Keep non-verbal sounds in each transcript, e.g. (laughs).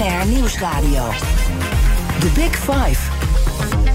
BNR Nieuwsradio. The Big Five.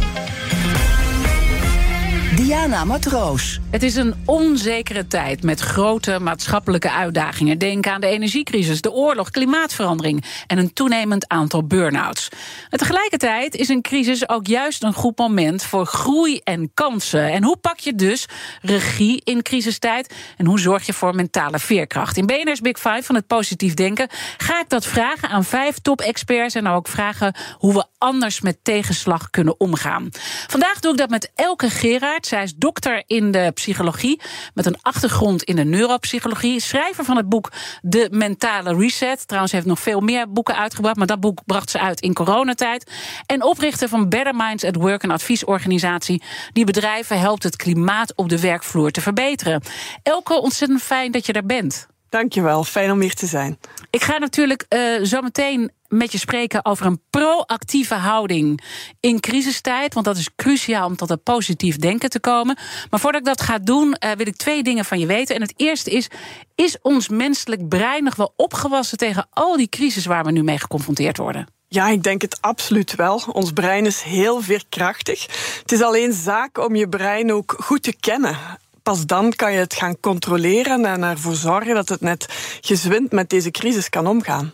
Diana Matroos. Het is een onzekere tijd met grote maatschappelijke uitdagingen. Denk aan de energiecrisis, de oorlog, klimaatverandering en een toenemend aantal burn-outs. En tegelijkertijd is een crisis ook juist een goed moment voor groei en kansen. En hoe pak je dus regie in crisistijd en hoe zorg je voor mentale veerkracht? In BNR's Big Five van het positief denken ga ik dat vragen aan vijf top-experts en ook vragen hoe we anders met tegenslag kunnen omgaan. Vandaag doe ik dat met Elke Gerard. Zij is dokter in de psychologie met een achtergrond in de neuropsychologie. Schrijver van het boek De Mentale Reset. Trouwens, heeft nog veel meer boeken uitgebracht, maar dat boek bracht ze uit in coronatijd. En oprichter van Better Minds at Work, een adviesorganisatie die bedrijven helpt het klimaat op de werkvloer te verbeteren. Elke, ontzettend fijn dat je er bent. Dankjewel, fijn om hier te zijn. Ik ga natuurlijk uh, zo meteen met je spreken over een proactieve houding in crisistijd. Want dat is cruciaal om tot een positief denken te komen. Maar voordat ik dat ga doen, uh, wil ik twee dingen van je weten. En het eerste is: is ons menselijk brein nog wel opgewassen tegen al die crisis waar we nu mee geconfronteerd worden? Ja, ik denk het absoluut wel. Ons brein is heel veerkrachtig. Het is alleen zaak om je brein ook goed te kennen pas dan kan je het gaan controleren en ervoor zorgen dat het net gezwind met deze crisis kan omgaan.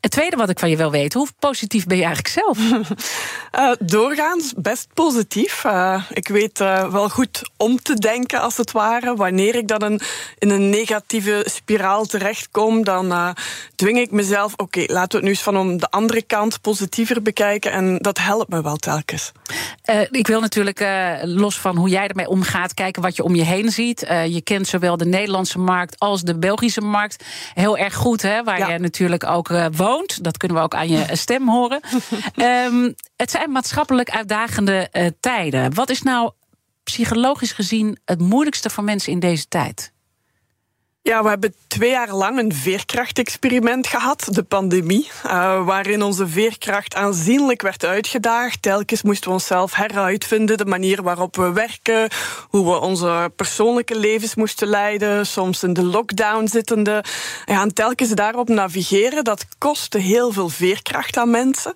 Het tweede wat ik van je wil weten, hoe positief ben je eigenlijk zelf? uh, (laughs) doorgaans best positief. Uh, ik weet uh, wel goed om te denken, als het ware. Wanneer ik dan een, in een negatieve spiraal terechtkom, dan dwing ik mezelf: oké, okay, laten we het nu eens van om de andere kant positiever bekijken. En dat helpt me wel telkens. ik wil natuurlijk, los van hoe jij ermee omgaat, kijken wat je om je heen ziet. je kent zowel de Nederlandse markt als de Belgische markt heel erg goed, hè, waar ja. je natuurlijk ook woont. Dat kunnen we ook aan je (laughs) stem horen. um, het zijn maatschappelijk uitdagende uh, tijden. Wat is nou psychologisch gezien het moeilijkste voor mensen in deze tijd? Ja, we hebben twee jaar lang een veerkrachtexperiment gehad, de pandemie, uh, waarin onze veerkracht aanzienlijk werd uitgedaagd. Telkens moesten we onszelf heruitvinden, de manier waarop we werken, hoe we onze persoonlijke levens moesten leiden, soms in de lockdown zittende. Ja, en telkens daarop navigeren, dat kostte heel veel veerkracht aan mensen.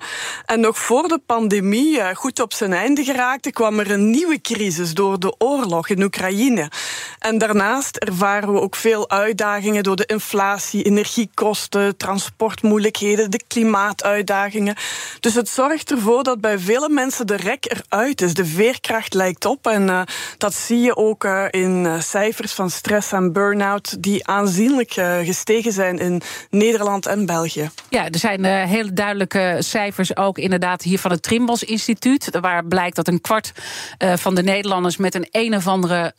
En nog voor de pandemie uh, goed op zijn einde geraakte, kwam er een nieuwe crisis door de oorlog in Oekraïne. En daarnaast ervaren we ook veel uitdagingen door de inflatie, energiekosten, transportmoeilijkheden, de klimaatuitdagingen. Dus het zorgt ervoor dat bij vele mensen de rek eruit is. De veerkracht lijkt op. En uh, dat zie je ook uh, in uh, cijfers van stress en burn-out, die aanzienlijk gestegen zijn in Nederland en België. Ja, er zijn hele duidelijke cijfers ook inderdaad hier van het Trimbos Instituut. Waar blijkt dat een kwart van de Nederlanders met een een of andere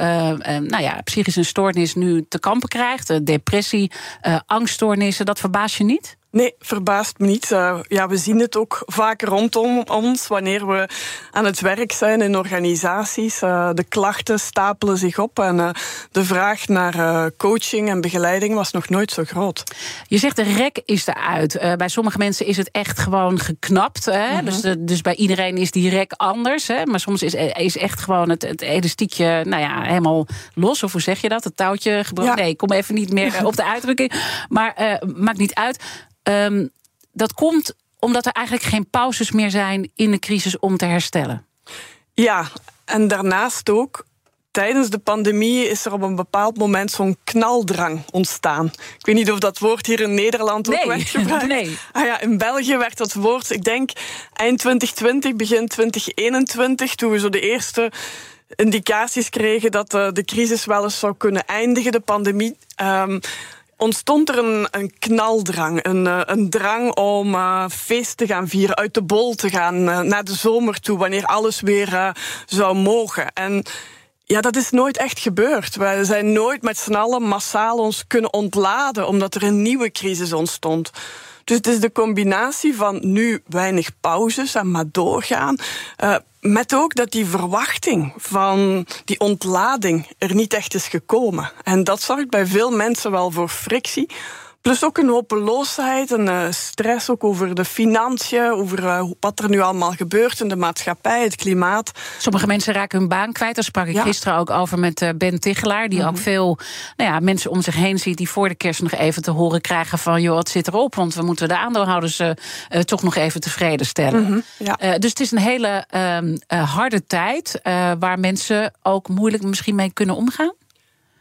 nou ja, psychische stoornis nu te kampen krijgt krijgt. Depressie, uh, angststoornissen, dat verbaast je niet? Nee, verbaast me niet. Uh, ja, we zien het ook vaak rondom ons wanneer we aan het werk zijn in organisaties. Uh, de klachten stapelen zich op en uh, de vraag naar coaching en begeleiding was nog nooit zo groot. Je zegt de rek is eruit. bij sommige mensen is het echt gewoon geknapt. Hè? Mm -hmm. dus, dus bij iedereen is die rek anders. Hè? Maar soms is, is echt gewoon het, het elastiekje nou ja, helemaal los. Of hoe zeg je dat? Het touwtje gebroken. Ja. Nee, ik kom even niet meer (laughs) op de uitdrukking. Maar maakt niet uit. Um, dat komt omdat er eigenlijk geen pauzes meer zijn in de crisis om te herstellen. Ja, en daarnaast ook. Tijdens de pandemie is er op een bepaald moment zo'n knaldrang ontstaan. Ik weet niet of dat woord hier in Nederland ook nee. werd gebruikt. (laughs) Nee. Ah ja, in België werd dat woord, ik denk eind 2020, begin 2021, toen we zo de eerste indicaties kregen dat de, de crisis wel eens zou kunnen eindigen, de pandemie. Um, ontstond er een, een knaldrang. Een, uh, een drang om uh, feest te gaan vieren, uit de bol te gaan, uh, naar de zomer toe, wanneer alles weer zou mogen. En ja, dat is nooit echt gebeurd. We zijn nooit met z'n allen massaal ons kunnen ontladen, omdat er een nieuwe crisis ontstond. Dus het is de combinatie van nu weinig pauzes en maar doorgaan. Uh, met ook dat die verwachting van die ontlading er niet echt is gekomen. En dat zorgt bij veel mensen wel voor frictie. Plus ook een hopeloosheid, een uh, stress ook over de financiën, over uh, wat er nu allemaal gebeurt in de maatschappij, het klimaat. Sommige mensen raken hun baan kwijt. Daar sprak ik ja. gisteren ook over met uh, Ben Tichelaar, die mm -hmm. ook veel nou ja, mensen om zich heen ziet die voor de kerst nog even te horen krijgen van joh, het zit erop, want we moeten de aandeelhouders toch nog even tevreden stellen. Mm -hmm. ja. dus het is een hele harde tijd waar mensen ook moeilijk misschien mee kunnen omgaan.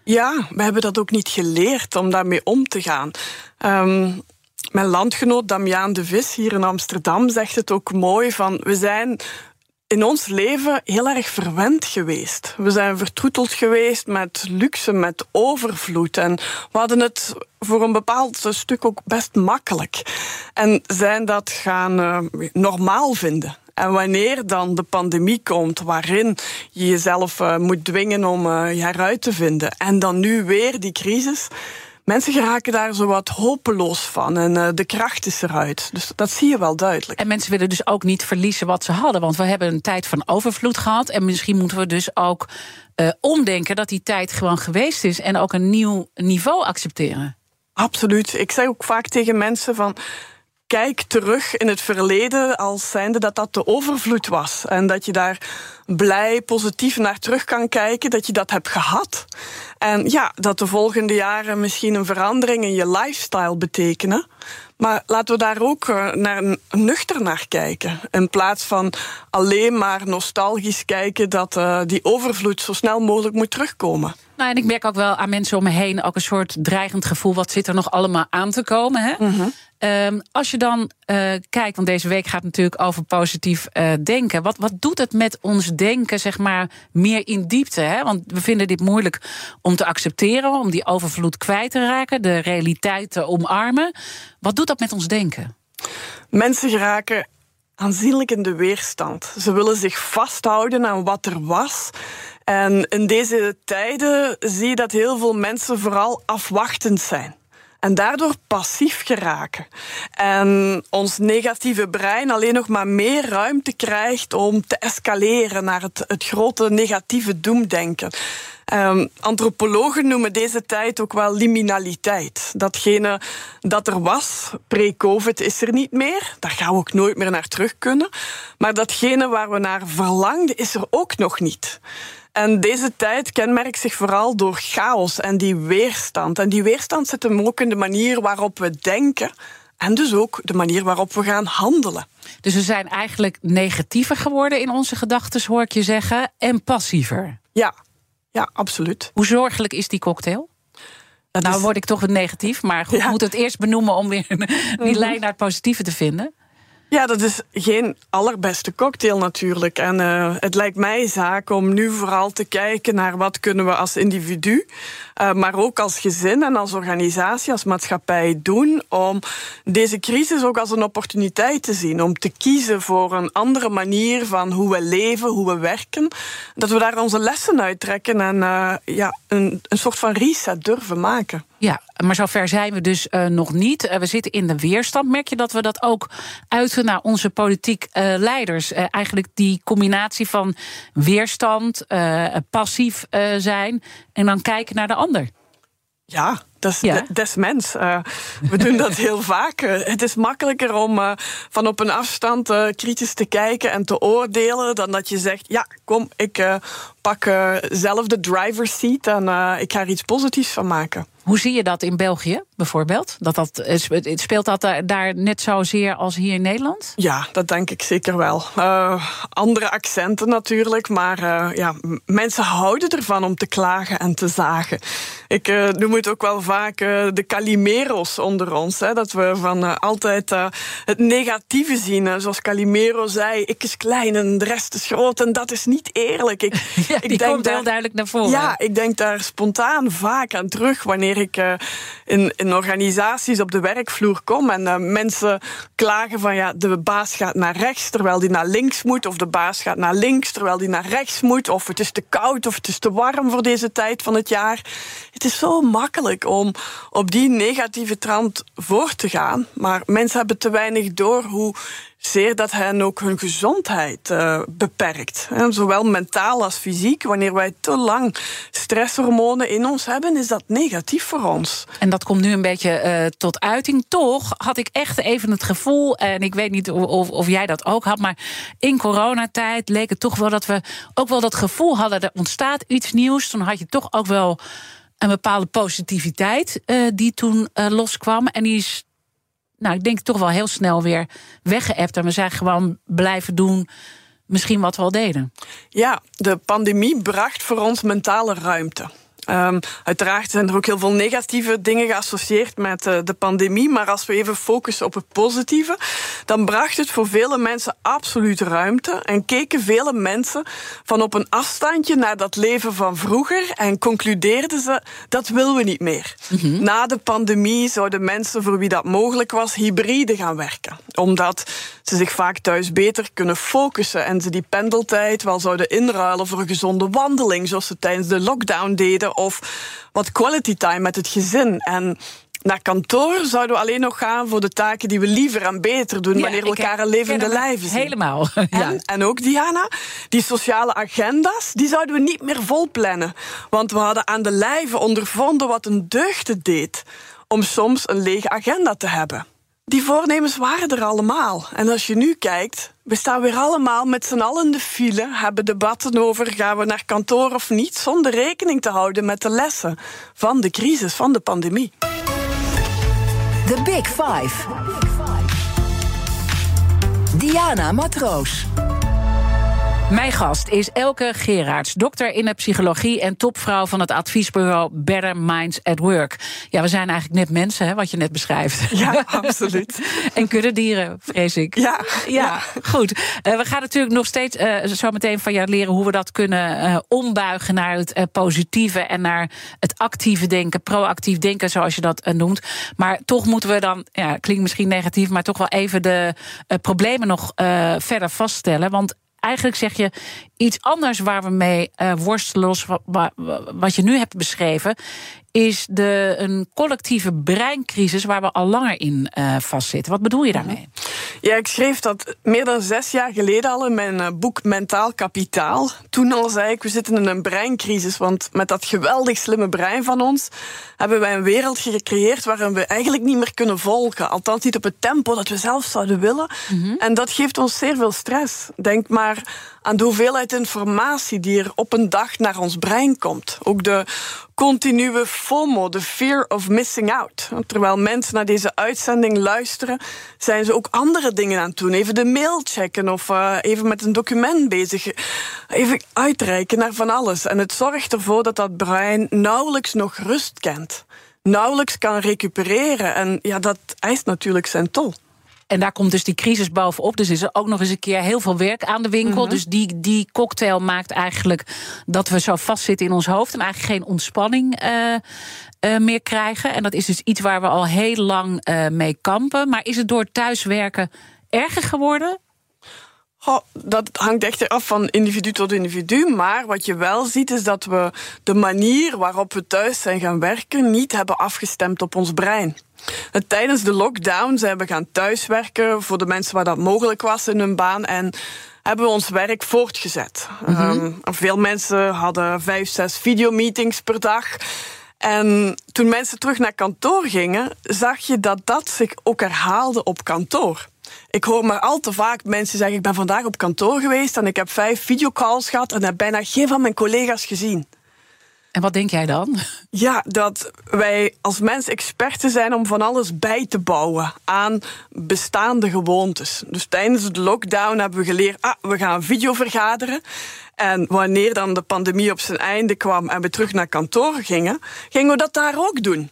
Ja, we hebben dat ook niet geleerd om daarmee om te gaan. Um, mijn landgenoot Damiaan de Vis hier in Amsterdam zegt het ook mooi van we zijn in ons leven heel erg verwend geweest. We zijn vertroeteld geweest met luxe, met overvloed. En we hadden het voor een bepaald stuk ook best makkelijk. En zijn dat gaan uh, normaal vinden. En wanneer dan de pandemie komt, waarin je jezelf uh, moet dwingen om uh, je eruit te vinden, en dan nu weer die crisis. Mensen geraken daar zo wat hopeloos van en uh, de kracht is eruit. Dus dat zie je wel duidelijk. En mensen willen dus ook niet verliezen wat ze hadden. Want we hebben een tijd van overvloed gehad. En misschien moeten we dus ook omdenken dat die tijd gewoon geweest is. En ook een nieuw niveau accepteren. Absoluut. Ik zeg ook vaak tegen mensen van kijk terug in het verleden als zijnde dat dat de overvloed was. En dat je daar blij, positief naar terug kan kijken, dat je dat hebt gehad. En ja, dat de volgende jaren misschien een verandering in je lifestyle betekenen. Maar laten we daar ook eh, naar, nuchter naar kijken. In plaats van alleen maar nostalgisch kijken dat uh, die overvloed zo snel mogelijk moet terugkomen. En ik merk ook wel aan mensen om me heen ook een soort dreigend gevoel. Wat zit er nog allemaal aan te komen? Hè? Mm -hmm. um, als je dan uh, kijkt, want deze week gaat natuurlijk over positief uh, denken. Wat, wat doet het met ons denken, zeg maar, meer in diepte? Hè? Want we vinden dit moeilijk om te accepteren, om die overvloed kwijt te raken, de realiteit te omarmen. Wat doet dat met ons denken? Mensen geraken aanzienlijk in de weerstand. Ze willen zich vasthouden aan wat er was. En in deze tijden zie je dat heel veel mensen vooral afwachtend zijn. En daardoor passief geraken. En ons negatieve brein alleen nog maar meer ruimte krijgt om te escaleren naar het, het grote negatieve doemdenken. Um, antropologen noemen deze tijd ook wel liminaliteit. Datgene dat er was, pre-COVID, is er niet meer. Daar gaan we ook nooit meer naar terug kunnen. Maar datgene waar we naar verlangden, is er ook nog niet. En deze tijd kenmerkt zich vooral door chaos en die weerstand. En die weerstand zit hem ook in de manier waarop we denken. En dus ook de manier waarop we gaan handelen. Dus we zijn eigenlijk negatiever geworden in onze gedachten, hoor ik je zeggen, en passiever. Ja, ja, absoluut. Hoe zorgelijk is die cocktail? Dat nou, is... word ik toch negatief, maar goed, ja. moet het eerst benoemen om weer (laughs) die lijn naar het positieve te vinden. Ja, dat is geen allerbeste cocktail natuurlijk. En uh, het lijkt mij zaak om nu vooral te kijken naar wat kunnen we als individu, uh, maar ook als gezin en als organisatie, als maatschappij doen om deze crisis ook als een opportuniteit te zien. Om te kiezen voor een andere manier van hoe we leven, hoe we werken. Dat we daar onze lessen uit trekken en uh, ja, een, een soort van reset durven maken. Ja, maar zover zijn we dus uh, nog niet. Uh, we zitten in de weerstand. Merk je dat we dat ook uiten naar onze politiek uh, leiders? eigenlijk die combinatie van weerstand, passief zijn en dan kijken naar de ander. Ja, dat is ja. des mens. Uh, we doen dat heel (laughs) vaak. Uh, het is makkelijker om uh, van op een afstand kritisch te kijken en te oordelen... dan dat je zegt, ja, kom, ik pak zelf de driver's seat... en ik ga er iets positiefs van maken. Hoe zie je dat in België bijvoorbeeld? Dat dat, speelt dat daar net zozeer als hier in Nederland? Ja, dat denk ik zeker wel. Uh, andere accenten natuurlijk, maar uh, ja, mensen houden ervan om te klagen en te zagen. Ik uh, noem het ook wel vaak de Calimero's onder ons. Hè, dat we van altijd het negatieve zien. zoals Calimero zei, ik is klein en de rest is groot en dat is niet eerlijk. Ik, (laughs) ja, ik denk komt daar, heel duidelijk naar voren. Ja, ik denk daar spontaan vaak aan terug wanneer ik in, in organisaties op de werkvloer kom en mensen klagen van ja, de baas gaat naar rechts terwijl die naar links moet, of de baas gaat naar links terwijl die naar rechts moet, of het is te koud of het is te warm voor deze tijd van het jaar. Het is zo makkelijk om op die negatieve trant voor te gaan, maar mensen hebben te weinig door hoe zeer dat hen ook hun gezondheid uh, beperkt. Zowel mentaal als fysiek. Wanneer wij te lang stresshormonen in ons hebben, is dat negatief voor ons. En dat komt nu een beetje uh, tot uiting. Toch had ik echt even het gevoel, en ik weet niet of, of jij dat ook had, maar in coronatijd leek het toch wel dat we ook wel dat gevoel hadden: er ontstaat iets nieuws. Toen had je toch ook wel een bepaalde positiviteit uh, die toen loskwam. En die is nou, ik denk toch wel heel snel weer weggeëpt. En we zijn gewoon blijven doen misschien wat we al deden. Ja, de pandemie bracht voor ons mentale ruimte. Um, uiteraard zijn er ook heel veel negatieve dingen geassocieerd met uh, de pandemie. Maar als we even focussen op het positieve, dan bracht het voor vele mensen absoluut ruimte. En keken vele mensen van op een afstandje naar dat leven van vroeger. En concludeerden ze dat willen we niet meer. Mm -hmm. Na de pandemie zouden mensen voor wie dat mogelijk was, hybride gaan werken. Omdat ze zich vaak thuis beter kunnen focussen en ze die pendeltijd wel zouden inruilen voor een gezonde wandeling, zoals ze tijdens de lockdown deden of wat quality time met het gezin. En naar kantoor zouden we alleen nog gaan voor de taken die we liever en beter doen wanneer we elkaar een levende lijven zien. Helemaal. (laughs) Ja. En, en, ook, Diana, die sociale agenda's, die zouden we niet meer volplannen. Want we hadden aan de lijve ondervonden wat een deugd het deed om soms een lege agenda te hebben. Die voornemens waren er allemaal. En als je nu kijkt, we staan weer allemaal met z'n allen in de file, hebben debatten over gaan we naar kantoor of niet, zonder rekening te houden met de lessen van de crisis, van de pandemie. The Big Five. Diana Matroos. Mijn gast is Elke Gerards, dokter in de psychologie en topvrouw van het adviesbureau Better Minds at Work. Ja, we zijn eigenlijk net mensen, hè, wat je net beschrijft. Ja, (laughs) absoluut. en kuddedieren, vrees ik. Ja, ja, goed. Uh, we gaan natuurlijk nog steeds uh, zo meteen van jou leren hoe we dat kunnen uh, ombuigen naar het positieve en naar het actieve denken, proactief denken, zoals je dat noemt. Maar toch moeten we dan, ja, klinkt misschien negatief, maar toch wel even de problemen nog verder vaststellen. Want eigenlijk zeg je iets anders waar we mee uh, worstelen, wat, wat je nu hebt beschreven, is de, een collectieve breincrisis waar we al langer in uh, vastzitten. Wat bedoel je daarmee? Ja, ik schreef dat meer dan zes jaar geleden al in mijn uh, boek Mentaal Kapitaal. Toen al zei ik, we zitten in een breincrisis, want met dat geweldig slimme brein van ons hebben wij een wereld gecreëerd waarin we eigenlijk niet meer kunnen volgen. Althans niet op het tempo dat we zelf zouden willen. Mm -hmm. En dat geeft ons zeer veel stress. Denk maar aan de hoeveelheid informatie die er op een dag naar ons brein komt. Ook de continue FOMO, de fear of missing out. Terwijl mensen naar deze uitzending luisteren, zijn ze ook andere dingen aan het doen. Even de mail checken of uh, even met een document bezig. Even uitreiken naar van alles. En het zorgt ervoor dat dat brein nauwelijks nog rust kent. Nauwelijks kan recupereren. En ja, dat eist natuurlijk zijn tol. En daar komt dus die crisis bovenop. Dus is er ook nog eens een keer heel veel werk aan de winkel. -hmm. Dus die, die cocktail maakt eigenlijk dat we zo vastzitten in ons hoofd en eigenlijk geen ontspanning uh, uh, meer krijgen. En dat is dus iets waar we al heel lang uh, mee kampen. Maar is het door thuiswerken erger geworden? Oh, dat hangt echt af van individu tot individu. Maar wat je wel ziet is dat we de manier waarop we thuis zijn gaan werken niet hebben afgestemd op ons brein. Tijdens de lockdown zijn we gaan thuiswerken voor de mensen waar dat mogelijk was in hun baan. En hebben we ons werk voortgezet. Mm -hmm. um, veel mensen hadden vijf, zes videomeetings per dag. En toen mensen terug naar kantoor gingen, zag je dat dat zich ook herhaalde op kantoor. Ik hoor maar al te vaak mensen zeggen: Ik ben vandaag op kantoor geweest en ik heb vijf videocalls gehad en heb bijna geen van mijn collega's gezien. En wat denk jij dan? Ja, dat wij als mens experten zijn om van alles bij te bouwen aan bestaande gewoontes. Dus tijdens de lockdown hebben we geleerd: ah, we gaan video vergaderen. En wanneer dan de pandemie op zijn einde kwam en we terug naar kantoor gingen, gingen we dat daar ook doen.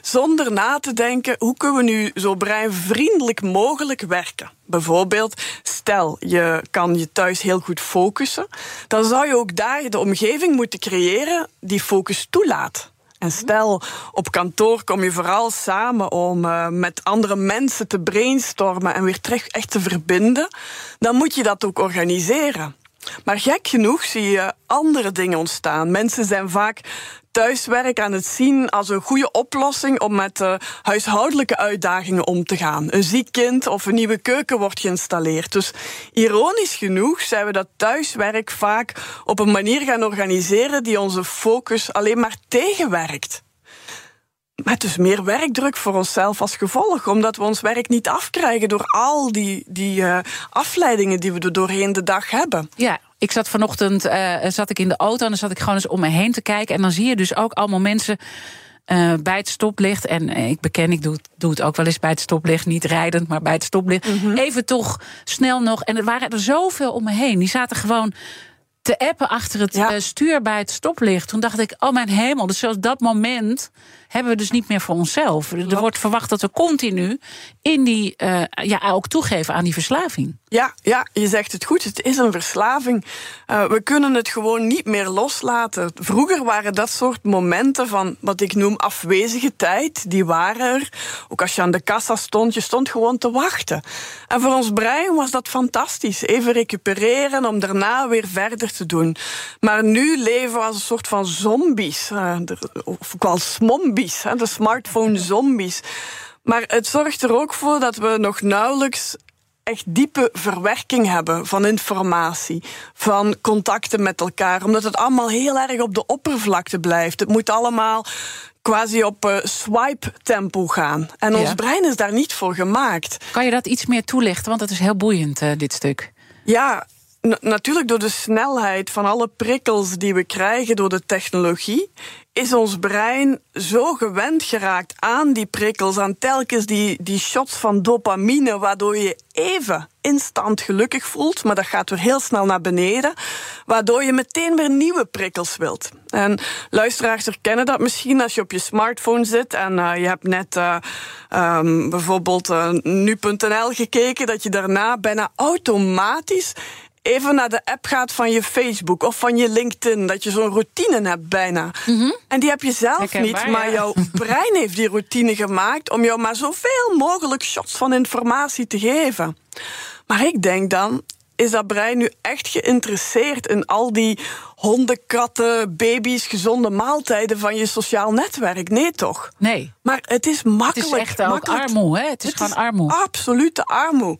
Zonder na te denken, hoe kunnen we nu zo breinvriendelijk mogelijk werken? Bijvoorbeeld, stel je kan je thuis heel goed focussen, dan zou je ook daar de omgeving moeten creëren die focus toelaat. En stel, op kantoor kom je vooral samen om uh, met andere mensen te brainstormen en weer terug echt te verbinden. Dan moet je dat ook organiseren. Maar gek genoeg zie je andere dingen ontstaan. Mensen zijn vaak thuiswerk aan het zien als een goede oplossing om met uh, huishoudelijke uitdagingen om te gaan. Een ziek kind of een nieuwe keuken wordt geïnstalleerd. Dus ironisch genoeg zijn we dat thuiswerk vaak op een manier gaan organiseren die onze focus alleen maar tegenwerkt. Met dus meer werkdruk voor onszelf als gevolg, omdat we ons werk niet afkrijgen door al die, die uh, afleidingen die we er doorheen de dag hebben. Ja, ik zat vanochtend uh, zat ik in de auto en dan zat ik gewoon eens om me heen te kijken. En dan zie je dus ook allemaal mensen uh, bij het stoplicht. En ik beken, ik doe, doe het ook wel eens bij het stoplicht. Niet rijdend, maar bij het stoplicht. Mm -hmm. Even toch snel nog. En er waren er zoveel om me heen. Die zaten gewoon te appen achter het ja. stuur bij het stoplicht. Toen dacht ik, oh mijn hemel, dus zoals dat moment hebben we dus niet meer voor onszelf. Er wordt verwacht dat we continu in die, uh, ja, ook toegeven aan die verslaving. Ja, ja, je zegt het goed. Het is een verslaving. Uh, we kunnen het gewoon niet meer loslaten. Vroeger waren dat soort momenten van wat ik noem afwezige tijd. Die waren er. Ook als je aan de kassa stond, je stond gewoon te wachten. En voor ons brein was dat fantastisch. Even recupereren om daarna weer verder te doen. Maar nu leven we als een soort van zombies. Uh, of ook wel smombies. De smartphone zombies. Maar het zorgt er ook voor dat we nog nauwelijks echt diepe verwerking hebben van informatie, van contacten met elkaar, omdat het allemaal heel erg op de oppervlakte blijft. Het moet allemaal quasi op uh, swipe-tempo gaan. En ons ja. brein is daar niet voor gemaakt. Kan je dat iets meer toelichten? Want het is heel boeiend, uh, dit stuk. Ja, natuurlijk door de snelheid van alle prikkels die we krijgen door de technologie, is ons brein zo gewend geraakt aan die prikkels, aan telkens die, die shots van dopamine, waardoor je even instant gelukkig voelt, maar dat gaat weer heel snel naar beneden, waardoor je meteen weer nieuwe prikkels wilt. En luisteraars herkennen dat misschien als je op je smartphone zit en uh, je hebt net uh, um, bijvoorbeeld uh, nu.nl gekeken, dat je daarna bijna automatisch even naar de app gaat van je Facebook of van je LinkedIn. Dat je zo'n routine hebt bijna. Mm -hmm. En die heb je zelf niet, maar ja. jouw (laughs) brein heeft die routine gemaakt om jou maar zoveel mogelijk shots van informatie te geven. Maar ik denk dan, is dat brein nu echt geïnteresseerd in al die honden, katten, baby's, gezonde maaltijden van je sociaal netwerk? Nee, toch? Nee. Maar het is makkelijk. Het is echt ook armoe, hè? Het is het gewoon armoe. Absolute armoe.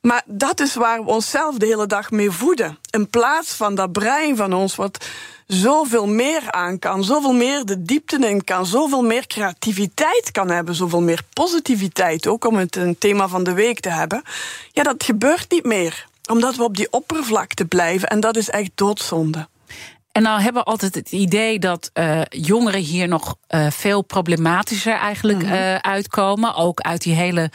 Maar dat is waar we onszelf de hele dag mee voeden. In plaats van dat brein van ons, wat zoveel meer aan kan, zoveel meer de diepte in kan, zoveel meer creativiteit kan hebben, zoveel meer positiviteit, ook om het een thema van de week te hebben. Ja, dat gebeurt niet meer omdat we op die oppervlakte blijven en dat is echt doodzonde. En nou hebben we altijd het idee dat uh, jongeren hier nog uh, veel problematischer eigenlijk mm -hmm. uh, uitkomen. Ook uit die hele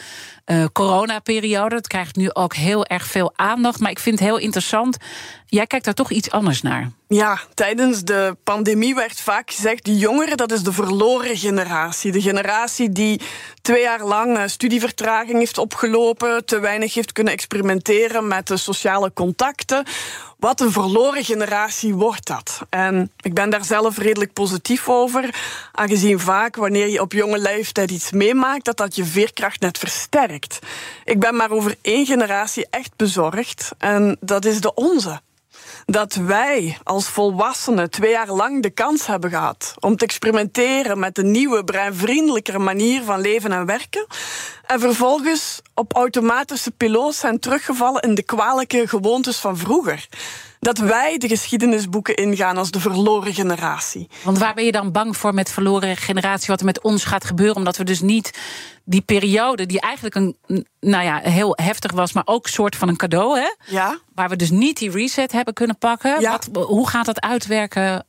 coronaperiode. Het krijgt nu ook heel erg veel aandacht. Maar ik vind het heel interessant. Jij kijkt daar toch iets anders naar. Ja, tijdens de pandemie werd vaak gezegd: de jongeren, dat is de verloren generatie. De generatie die twee jaar lang studievertraging heeft opgelopen, te weinig heeft kunnen experimenteren met de sociale contacten. Wat een verloren generatie wordt dat. En ik ben daar zelf redelijk positief over, aangezien vaak wanneer je op jonge leeftijd iets meemaakt, dat dat je veerkracht net versterkt. Ik ben maar over één generatie echt bezorgd, en dat is de onze dat wij als volwassenen twee jaar lang de kans hebben gehad om te experimenteren met een nieuwe, breinvriendelijkere manier van leven en werken. En vervolgens op automatische piloot zijn teruggevallen in de kwalijke gewoontes van vroeger dat wij de geschiedenisboeken ingaan als de verloren generatie. Want waar ben je dan bang voor met verloren generatie, wat er met ons gaat gebeuren? Omdat we dus niet die periode, die eigenlijk een, nou ja, heel heftig was, maar ook een soort van een cadeau, hè? Ja. Waar we dus niet die reset hebben kunnen pakken. Ja. Wat, hoe gaat dat uitwerken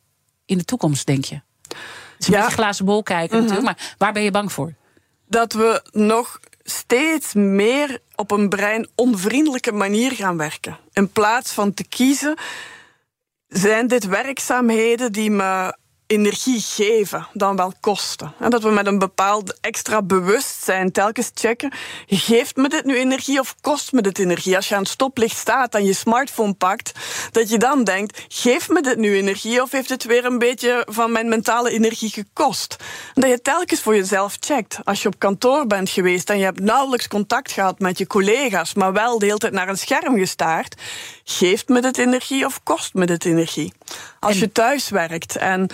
in de toekomst, denk je? Het is een Ja. glazen bol kijken Mhm. natuurlijk, maar waar ben je bang voor? dat we nog steeds meer op een brein onvriendelijke manier gaan werken. In plaats van te kiezen, zijn dit werkzaamheden die me energie geven dan wel kosten. En dat we met een bepaald extra bewustzijn telkens checken: geeft me dit nu energie of kost me dit energie? Als je aan het stoplicht staat en je smartphone pakt, dat je dan denkt: geeft me dit nu energie of heeft het weer een beetje van mijn mentale energie gekost? En dat je telkens voor jezelf checkt. Als je op kantoor bent geweest en je hebt nauwelijks contact gehad met je collega's, maar wel de hele tijd naar een scherm gestaard, geeft me dit energie of kost me dit energie? Als je thuis werkt en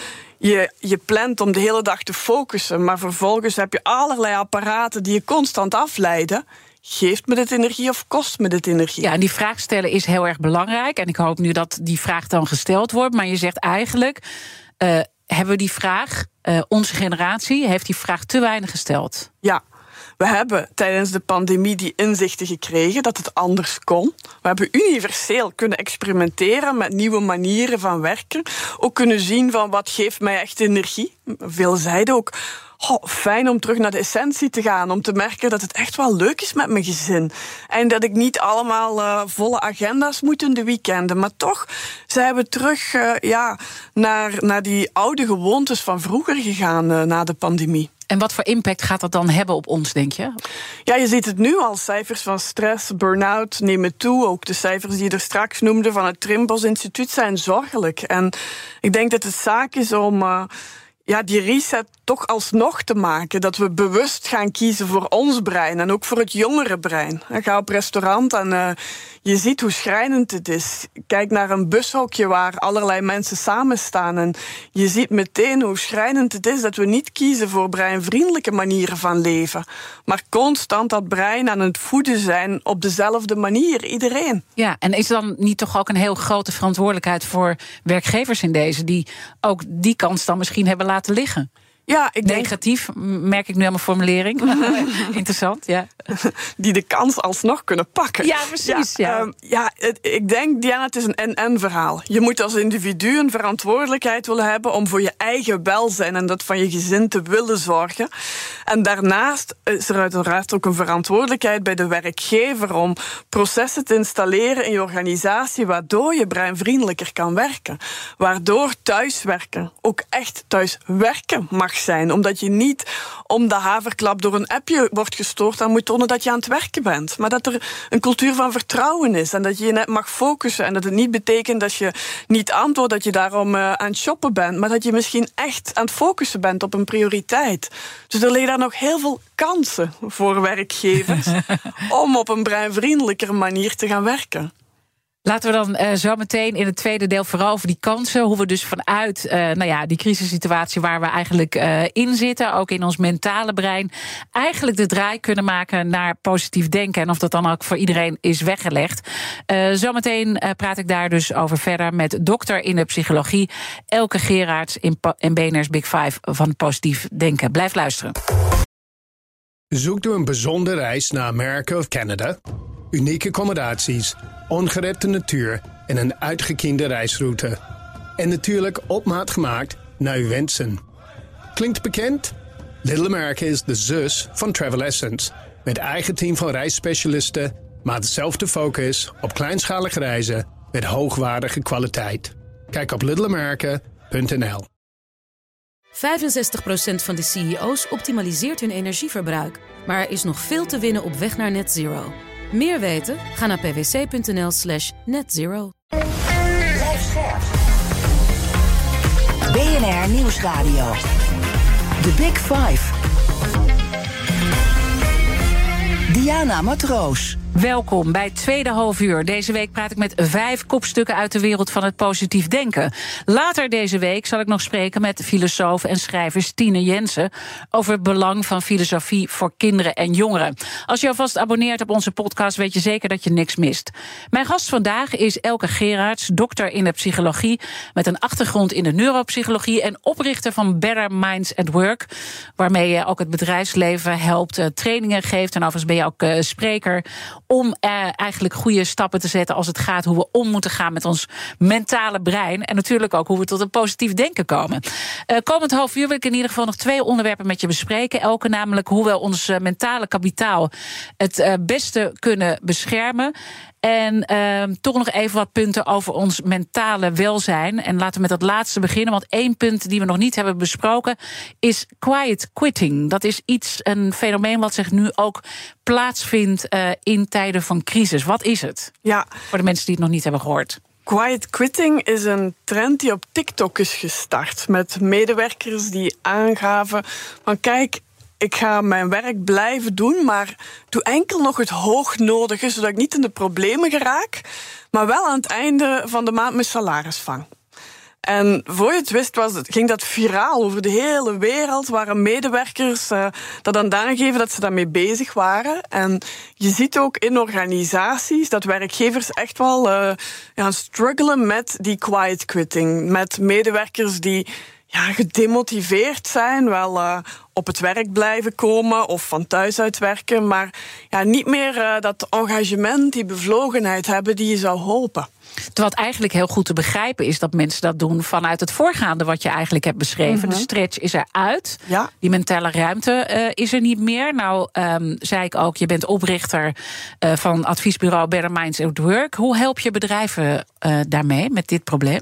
je, je plant om de hele dag te focussen, maar vervolgens heb je allerlei apparaten die je constant afleiden. Geeft me dit energie of kost me dit energie? Ja, en die vraag stellen is heel erg belangrijk. En ik hoop nu dat die vraag dan gesteld wordt. Maar je zegt eigenlijk, uh, hebben we die vraag, uh, onze generatie heeft die vraag te weinig gesteld. Ja, we hebben tijdens de pandemie die inzichten gekregen dat het anders kon. We hebben universeel kunnen experimenteren met nieuwe manieren van werken. Ook kunnen zien van wat geeft mij echt energie. Veel zeiden ook. Oh, fijn om terug naar de essentie te gaan. Om te merken dat het echt wel leuk is met mijn gezin. En dat ik niet allemaal uh, volle agenda's moet in de weekenden. Maar toch zijn we terug uh, ja, naar, naar die oude gewoontes van vroeger gegaan uh, na de pandemie. En wat voor impact gaat dat dan hebben op ons, denk je? Ja, je ziet het nu al. Cijfers van stress, burn-out nemen toe. Ook de cijfers die je er straks noemde van het Trimbos Instituut zijn zorgelijk. En ik denk dat het zaak is om. Uh, ja, die reset toch alsnog te maken. Dat we bewust gaan kiezen voor ons brein en ook voor het jongere brein. Ga op restaurant en uh, je ziet hoe schrijnend het is. Kijk naar een bushokje waar allerlei mensen samen staan. En je ziet meteen hoe schrijnend het is dat we niet kiezen voor breinvriendelijke manieren van leven. Maar constant dat brein aan het voeden zijn op dezelfde manier, iedereen. Ja, en is dan niet toch ook een heel grote verantwoordelijkheid voor werkgevers in deze, die ook die kans dan misschien hebben laten liggen? Ja, ik denk... Negatief, merk ik nu aan mijn formulering. (laughs) Interessant, ja. (laughs) Die de kans alsnog kunnen pakken. Ja, precies. Ja, ja. Um, ja het, ik denk, Diana, het is een en-en verhaal. Je moet als individu een verantwoordelijkheid willen hebben... om voor je eigen welzijn en dat van je gezin te willen zorgen. En daarnaast is er uiteraard ook een verantwoordelijkheid bij de werkgever... om processen te installeren in je organisatie... waardoor je breinvriendelijker kan werken. Waardoor thuiswerken ook echt thuis werken mag zijn. Omdat je niet om de haverklap door een appje wordt gestoord aan moet tonen dat je aan het werken bent. Maar dat er een cultuur van vertrouwen is en dat je je net mag focussen. En dat het niet betekent dat je niet antwoordt dat je daarom uh, aan het shoppen bent. Maar dat je misschien echt aan het focussen bent op een prioriteit. Dus er liggen daar nog heel veel kansen voor werkgevers (laughs) om op een breinvriendelijkere manier te gaan werken. Laten we dan uh, zo meteen in het tweede deel vooral over die kansen. Hoe we dus vanuit uh, nou ja, die crisissituatie waar we eigenlijk uh, in zitten, ook in ons mentale brein, eigenlijk de draai kunnen maken naar positief denken. En of dat dan ook voor iedereen is weggelegd. zometeen praat ik daar dus over verder met dokter in de psychologie, Elke Gerards in, BNR's Big Five van positief denken. Blijf luisteren. Zoekt u een bijzondere reis naar Amerika of Canada? Unieke accommodaties ongerepte natuur en een uitgekiende reisroute. En natuurlijk op maat gemaakt naar uw wensen. Klinkt bekend? Little America is de zus van Travel Essence. Met eigen team van reisspecialisten, maar dezelfde focus op kleinschalige reizen met hoogwaardige kwaliteit. Kijk op littleamerica.nl 65% van de CEO's optimaliseert hun energieverbruik. Maar er is nog veel te winnen op weg naar net zero. Meer weten? Ga naar pwc.nl slash netzero. BNR Nieuwsradio. The Big Five. Diana Matroos. Welkom bij tweede halfuur. Deze week praat ik met vijf kopstukken uit de wereld van het positief denken. Later deze week zal ik nog spreken met filosoof en schrijver Tine Jensen over het belang van filosofie voor kinderen en jongeren. Als je alvast abonneert op onze podcast, weet je zeker dat je niks mist. Mijn gast vandaag is Elke Gerards, dokter in de psychologie met een achtergrond in de neuropsychologie en oprichter van Better Minds at Work, waarmee je ook het bedrijfsleven helpt, eh, trainingen geeft en overigens ben je ook uh, spreker om uh, eigenlijk goede stappen te zetten als het gaat hoe we om moeten gaan met ons mentale brein. En natuurlijk ook hoe we tot een positief denken komen. Uh, komend half uur wil ik in ieder geval nog twee onderwerpen met je bespreken. Elke namelijk hoe we ons mentale kapitaal het beste kunnen beschermen. En uh, toch nog even wat punten over ons mentale welzijn. En laten we met dat laatste beginnen. Want één punt die we nog niet hebben besproken is quiet quitting. Dat is iets, een fenomeen wat zich nu ook plaatsvindt uh, in tijden van crisis. Wat is het? Ja. Voor de mensen die het nog niet hebben gehoord. Quiet quitting is een trend die op TikTok is gestart. Met medewerkers die aangaven: van kijk, ik ga mijn werk blijven doen, maar doe enkel nog het hoognodige, zodat ik niet in de problemen geraak, maar wel aan het einde van de maand mijn salaris vang. En voor je het wist, was ging dat viraal over de hele wereld. Waren medewerkers uh, dat aan aangeven dat ze daarmee bezig waren. En je ziet ook in organisaties dat werkgevers echt wel uh, ja, struggelen met die quiet quitting. Met medewerkers die ja, gedemotiveerd zijn, wel uh, op het werk blijven komen of van thuis uit werken, maar ja, niet meer uh, dat engagement, die bevlogenheid hebben die je zou hopen. Wat eigenlijk heel goed te begrijpen is dat mensen dat doen vanuit het voorgaande wat je eigenlijk hebt beschreven. Mm -hmm. De stretch is eruit. Ja. Die mentale ruimte uh, is er niet meer. Nou, um, zei ik ook, je bent oprichter uh, van adviesbureau Better Minds at Work. Hoe help je bedrijven daarmee met dit probleem?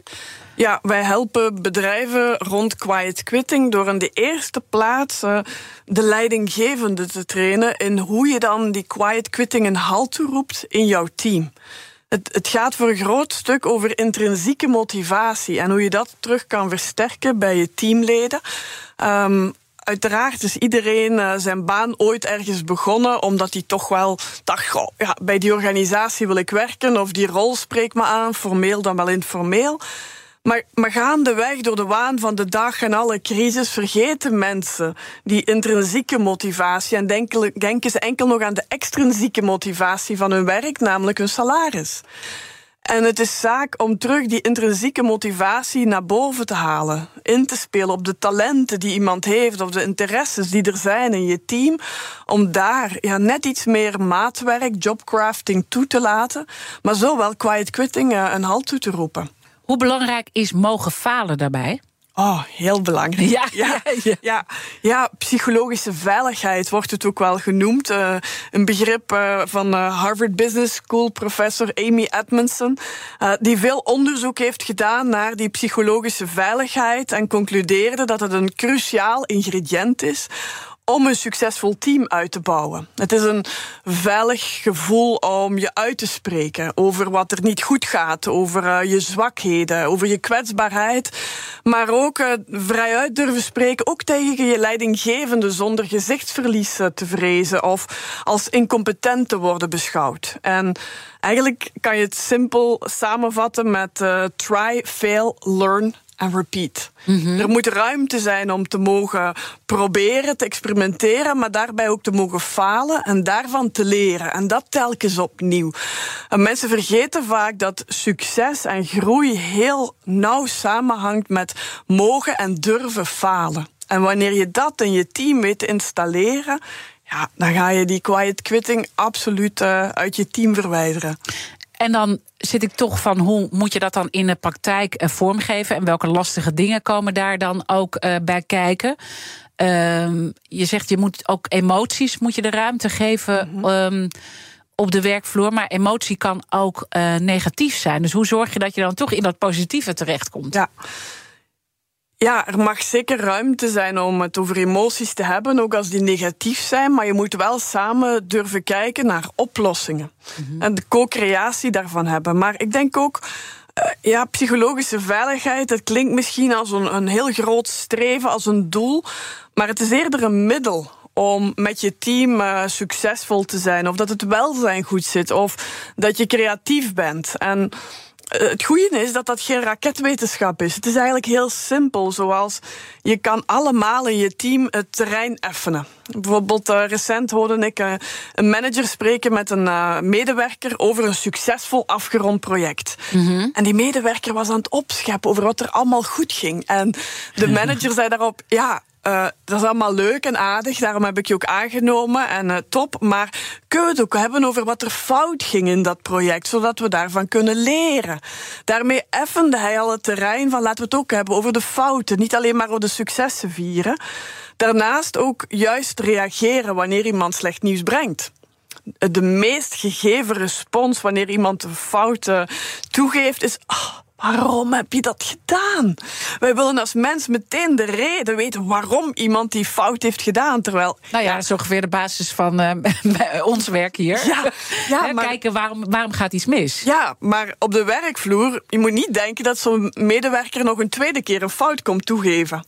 Ja, wij helpen bedrijven rond quiet quitting door in de eerste plaats uh, de leidinggevende te trainen in hoe je dan die quiet quitting een halt toeroept in jouw team. Het, het, gaat voor een groot stuk over intrinsieke motivatie en hoe je dat terug kan versterken bij je teamleden. Um, Uiteraard is iedereen uh, zijn baan ooit ergens begonnen omdat hij toch wel dacht: ja, bij die organisatie wil ik werken of die rol spreekt me aan, formeel dan wel informeel. Maar, maar gaandeweg door de waan van de dag en alle crisis vergeten mensen die intrinsieke motivatie en denken, denken ze enkel nog aan de extrinsieke motivatie van hun werk, namelijk hun salaris. En het is zaak om terug die intrinsieke motivatie naar boven te halen. In te spelen op de talenten die iemand heeft of de interesses die er zijn in je team. Om daar ja, net iets meer maatwerk, jobcrafting toe te laten. Maar zo wel quiet quitting een halt toe te roepen. Hoe belangrijk is mogen falen daarbij? Oh, heel belangrijk. Ja, ja, ja. ja, ja psychologische veiligheid wordt het ook wel genoemd. Uh, een begrip uh, van uh, Harvard Business School professor Amy Edmondson, die veel onderzoek heeft gedaan naar die psychologische veiligheid en concludeerde dat het een cruciaal ingrediënt is om een succesvol team uit te bouwen. Het is een veilig gevoel om je uit te spreken over wat er niet goed gaat, over uh, je zwakheden, over je kwetsbaarheid, maar ook uh, vrijuit durven spreken, ook tegen je leidinggevende zonder gezichtsverlies te vrezen of als incompetent te worden beschouwd. En eigenlijk kan je het simpel samenvatten met try, fail, learn en repeat. Mm -hmm. Er moet ruimte zijn om te mogen proberen, te experimenteren, maar daarbij ook te mogen falen en daarvan te leren. En dat telkens opnieuw. En mensen vergeten vaak dat succes en groei heel nauw samenhangt met mogen en durven falen. En wanneer je dat in je team weet te installeren, ja, dan ga je die quiet quitting absoluut uh, uit je team verwijderen. En dan zit ik toch van hoe moet je dat dan in de praktijk uh, vormgeven en welke lastige dingen komen daar dan ook uh, bij kijken? Uh, je zegt je moet ook emoties moet je de ruimte geven. Mm -hmm. op de werkvloer, maar emotie kan ook uh, negatief zijn. Dus hoe zorg je dat je dan toch in dat positieve terechtkomt? Ja. Ja, er mag zeker ruimte zijn om het over emoties te hebben, ook als die negatief zijn. Maar je moet wel samen durven kijken naar oplossingen. Mm -hmm. En de co-creatie daarvan hebben. Maar ik denk ook. Uh, ja, psychologische veiligheid, dat klinkt misschien als een, een heel groot streven, als een doel. Maar het is eerder een middel om met je team uh, succesvol te zijn. Of dat het welzijn goed zit. Of dat je creatief bent. En het goede is dat dat geen raketwetenschap is. Het is eigenlijk heel simpel, zoals je kan allemaal in je team het terrein effenen. Bijvoorbeeld uh, recent hoorde ik uh, een manager spreken met een uh, medewerker over een succesvol afgerond project. Mm -hmm. En die medewerker was aan het opscheppen over wat er allemaal goed ging. En de (laughs) manager zei daarop: Ja, uh, dat is allemaal leuk en aardig, daarom heb ik je ook aangenomen en uh, top. Maar kunnen we het ook hebben over wat er fout ging in dat project, zodat we daarvan kunnen leren? Daarmee effende hij al het terrein van laten we het ook hebben over de fouten, niet alleen maar over de successen vieren. Daarnaast ook juist reageren wanneer iemand slecht nieuws brengt de meest gegeven respons wanneer iemand een fout toegeeft, is. Oh, Waarom heb je dat gedaan? Wij willen als mens meteen de reden weten waarom iemand die fout heeft gedaan. Terwijl. Nou ja, dat is ongeveer de basis van uh, (laughs) ons werk hier. Ja, ja maar, Kijken waarom, waarom gaat iets mis. Ja, maar op de werkvloer, je moet niet denken dat zo'n medewerker nog een tweede keer een fout komt toegeven.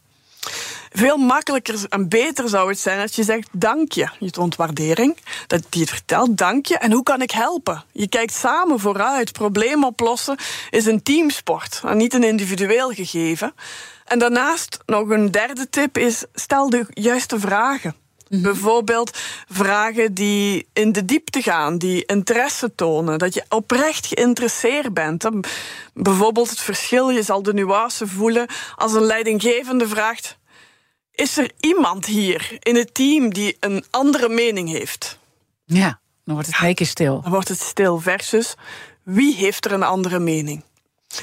Veel makkelijker en beter zou het zijn als je zegt dank je. Je toont waardering, dat die het vertelt, dank je. En hoe kan ik helpen? Je kijkt samen vooruit. Probleem oplossen is een teamsport en niet een individueel gegeven. En daarnaast nog een derde tip is stel de juiste vragen. Mhm. Bijvoorbeeld vragen die in de diepte gaan, die interesse tonen, dat je oprecht geïnteresseerd bent. Bijvoorbeeld het verschil, je zal de nuance voelen als een leidinggevende vraagt: is er iemand hier in het team die een andere mening heeft? Ja, dan wordt het keer stil. Dan wordt het stil versus wie heeft er een andere mening?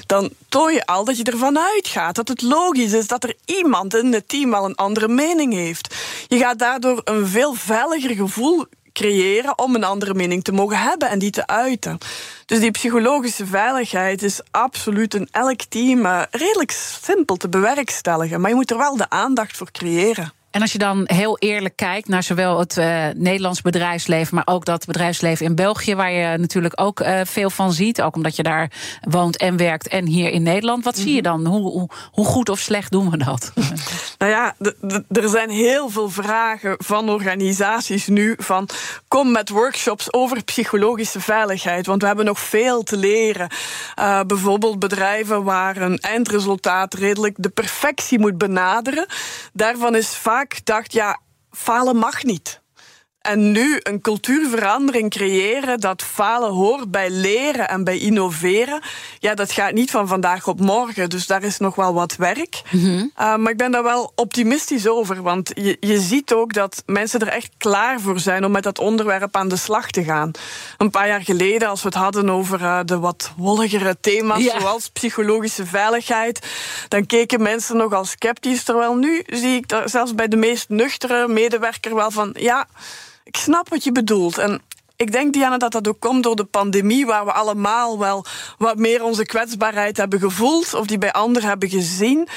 Dan toon je al dat je ervan uitgaat dat het logisch is dat er iemand in het team wel een andere mening heeft. Je gaat daardoor een veel veiliger gevoel creëren om een andere mening te mogen hebben en die te uiten. Dus die psychologische veiligheid is absoluut in elk team eh, redelijk simpel te bewerkstelligen. Maar je moet er wel de aandacht voor creëren. En als je dan heel eerlijk kijkt naar zowel het uh, Nederlands bedrijfsleven, maar ook dat bedrijfsleven in België, waar je natuurlijk ook uh, veel van ziet, ook omdat je daar woont en werkt en hier in Nederland. Wat zie je mhm. dan? Hoe, hoe, hoe, goed of slecht doen we dat? (laughs) nou ja, er zijn heel veel vragen van organisaties nu van kom met workshops over psychologische veiligheid, want we hebben nog veel te leren. Uh, bijvoorbeeld bedrijven waar een eindresultaat redelijk de perfectie moet benaderen. Daarvan is vaak dacht, ja, falen mag niet. En nu een cultuurverandering creëren dat falen hoort bij leren en bij innoveren. Ja, dat gaat niet van vandaag op morgen. Dus daar is nog wel wat werk. Mhm. uh, maar ik ben daar wel optimistisch over. Want je, je ziet ook dat mensen er echt klaar voor zijn om met dat onderwerp aan de slag te gaan. Een paar jaar geleden, als we het hadden over uh, de wat wolligere thema's, zoals psychologische veiligheid, dan keken mensen nogal sceptisch. Terwijl nu zie ik dat zelfs bij de meest nuchtere medewerker wel van ja ik snap wat je bedoelt. En ik denk, Diana, dat dat ook komt door de pandemie, waar we allemaal wel wat meer onze kwetsbaarheid hebben gevoeld, of die bij anderen hebben gezien.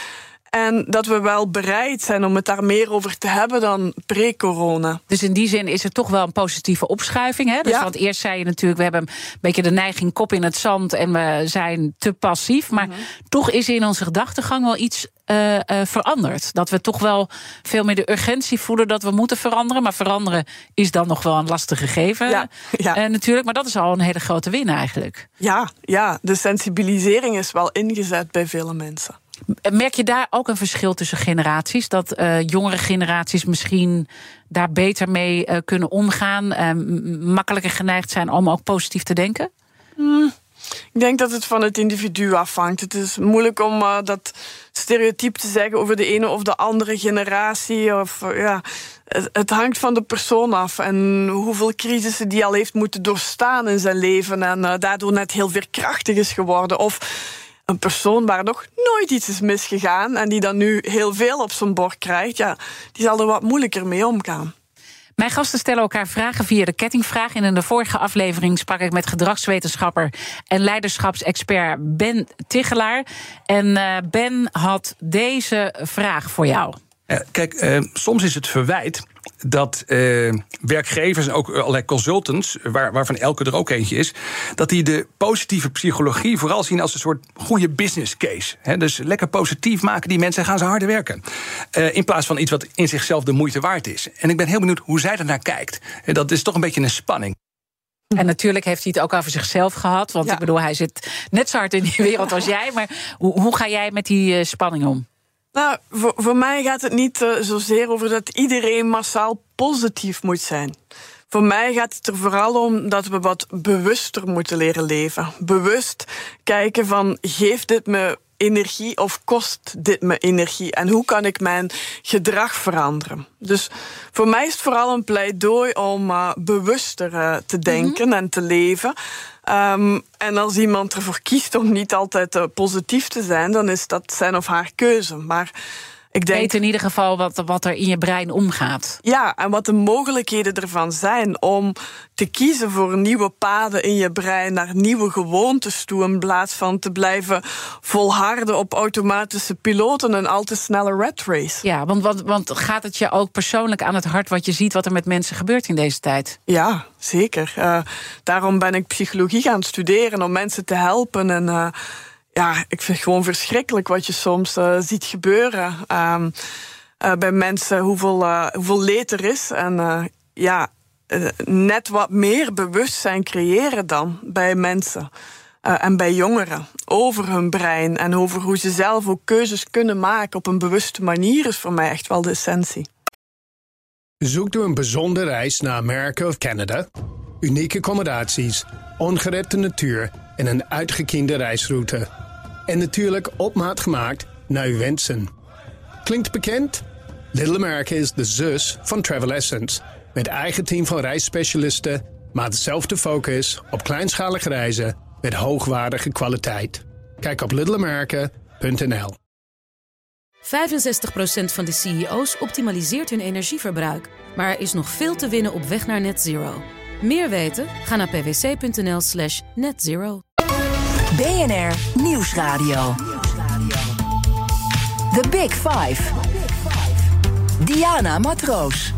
En dat we wel bereid zijn om het daar meer over te hebben dan pre-corona. Dus in die zin is er toch wel een positieve opschuiving. Hè? Dus ja. Want eerst zei je natuurlijk, we hebben een beetje de neiging kop in het zand en we zijn te passief. Maar mhm. toch is in onze gedachtegang wel iets uh, uh, veranderd. Dat we toch wel veel meer de urgentie voelen dat we moeten veranderen. Maar veranderen is dan nog wel een lastig gegeven. Ja, ja. Uh, natuurlijk, maar dat is al een hele grote win eigenlijk. Ja, ja, de sensibilisering is wel ingezet bij vele mensen. Merk je daar ook een verschil tussen generaties? Dat uh, jongere generaties misschien daar beter mee uh, kunnen omgaan, uh, makkelijker geneigd zijn om ook positief te denken? Mm, ik denk dat het van het individu afhangt. Het is moeilijk om dat stereotype te zeggen over de ene of de andere generatie. Of, ja, het, het, hangt van de persoon af en hoeveel crisissen die al heeft moeten doorstaan in zijn leven en daardoor net heel veerkrachtig is geworden. Of een persoon waar nog nooit iets is misgegaan en die dan nu heel veel op zijn bord krijgt, ja, die zal er wat moeilijker mee omgaan. Mijn gasten stellen elkaar vragen via de kettingvraag. En in de vorige aflevering sprak ik met gedragswetenschapper en leiderschapsexpert Ben Tigelaar. En uh, Ben had deze vraag voor jou. kijk, uh, soms is het verwijt dat uh, werkgevers en ook allerlei consultants, waar, waarvan elke er ook eentje is, dat die de positieve psychologie vooral zien als een soort goede business case. He, dus lekker positief maken die mensen gaan ze harder werken. Uh, in plaats van iets wat in zichzelf de moeite waard is. En ik ben heel benieuwd hoe zij daarnaar kijkt. En dat is toch een beetje een spanning. En natuurlijk heeft hij het ook over zichzelf gehad. Want ik bedoel, hij zit net zo hard in die wereld als (laughs) jij. Maar hoe, hoe ga jij met die uh, spanning om? Nou, voor, voor mij gaat het niet uh, zozeer over dat iedereen massaal positief moet zijn. Voor mij gaat het er vooral om dat we wat bewuster moeten leren leven. Bewust kijken van, geeft dit me energie of kost dit me energie? En hoe kan ik mijn gedrag veranderen? Dus voor mij is het vooral een pleidooi om uh, bewuster uh, te denken en te leven. Um, en als iemand ervoor kiest om niet altijd uh, positief te zijn, dan is dat zijn of haar keuze. Maar ik denk, Weet in ieder geval wat, wat er in je brein omgaat. Ja, en wat de mogelijkheden ervan zijn om te kiezen voor nieuwe paden in je brein, naar nieuwe gewoontes toe, in plaats van te blijven volharden op automatische piloten en al te snelle rat race. Ja, want, want, want gaat het je ook persoonlijk aan het hart wat je ziet wat er met mensen gebeurt in deze tijd? Ja, zeker. Uh, daarom ben ik psychologie gaan studeren om mensen te helpen en. Uh, ja, ik vind het gewoon verschrikkelijk wat je soms uh, ziet gebeuren. Um, uh, bij mensen, hoeveel, uh, hoeveel leed er is. En ja, net wat meer bewustzijn creëren dan bij mensen. en bij jongeren over hun brein en over hoe ze zelf ook keuzes kunnen maken op een bewuste manier is voor mij echt wel de essentie. Zoekt u een bijzondere reis naar Amerika of Canada? Unieke accommodaties, ongerepte natuur en een uitgekiende reisroute. En natuurlijk op maat gemaakt naar uw wensen. Klinkt bekend? Little America is de zus van Travel Essence. Met eigen team van reisspecialisten, maar dezelfde focus op kleinschalige reizen met hoogwaardige kwaliteit. Kijk op littleamerica.nl. 65% van de CEO's optimaliseert hun energieverbruik. Maar er is nog veel te winnen op weg naar net zero. Meer weten? Ga naar pwc.nl/slash netzero. BNR Nieuwsradio. The Big Five. Diana Matroos.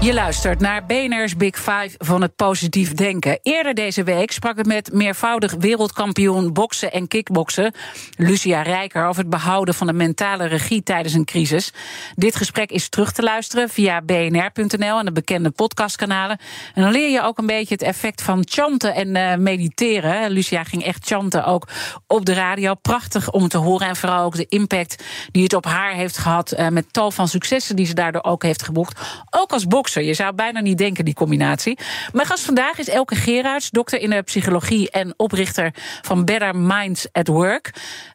Je luistert naar BNR's Big Five van het positief denken. Eerder deze week sprak ik met meervoudig wereldkampioen boksen en kickboksen, Lucia Rijker, over het behouden van de mentale regie tijdens een crisis. Dit gesprek is terug te luisteren via bnr.nl en de bekende podcastkanalen. En dan leer je ook een beetje het effect van chanten en uh, mediteren. Lucia ging echt chanten ook op de radio. Prachtig om te horen en vooral ook de impact die het op haar heeft gehad uh, met tal van successen die ze daardoor ook heeft geboekt. Ook als bokser. Je zou bijna niet denken, die combinatie. Mijn gast vandaag is Elke Gerards, dokter in de psychologie en oprichter van Better Minds at Work.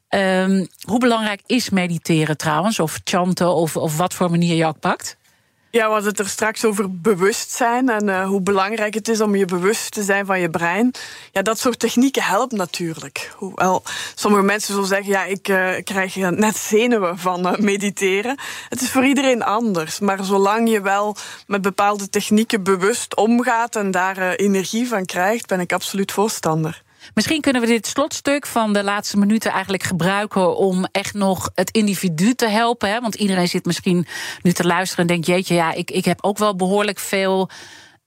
Um, hoe belangrijk is mediteren trouwens, of chanten, of, of wat voor manier je ook pakt? Ja, hadden het er straks over bewustzijn en uh, hoe belangrijk het is om je bewust te zijn van je brein. Ja, dat soort technieken helpt natuurlijk. Hoewel sommige mensen zullen zeggen, ja, ik uh, krijg net zenuwen van uh, mediteren. Het is voor iedereen anders, maar zolang je wel met bepaalde technieken bewust omgaat en daar energie van krijgt, ben ik absoluut voorstander. Misschien kunnen we dit slotstuk van de laatste minuten eigenlijk gebruiken om echt nog het individu te helpen. Hè? Want iedereen zit misschien nu te luisteren en denkt: jeetje, ja, ik, ik heb ook wel behoorlijk veel.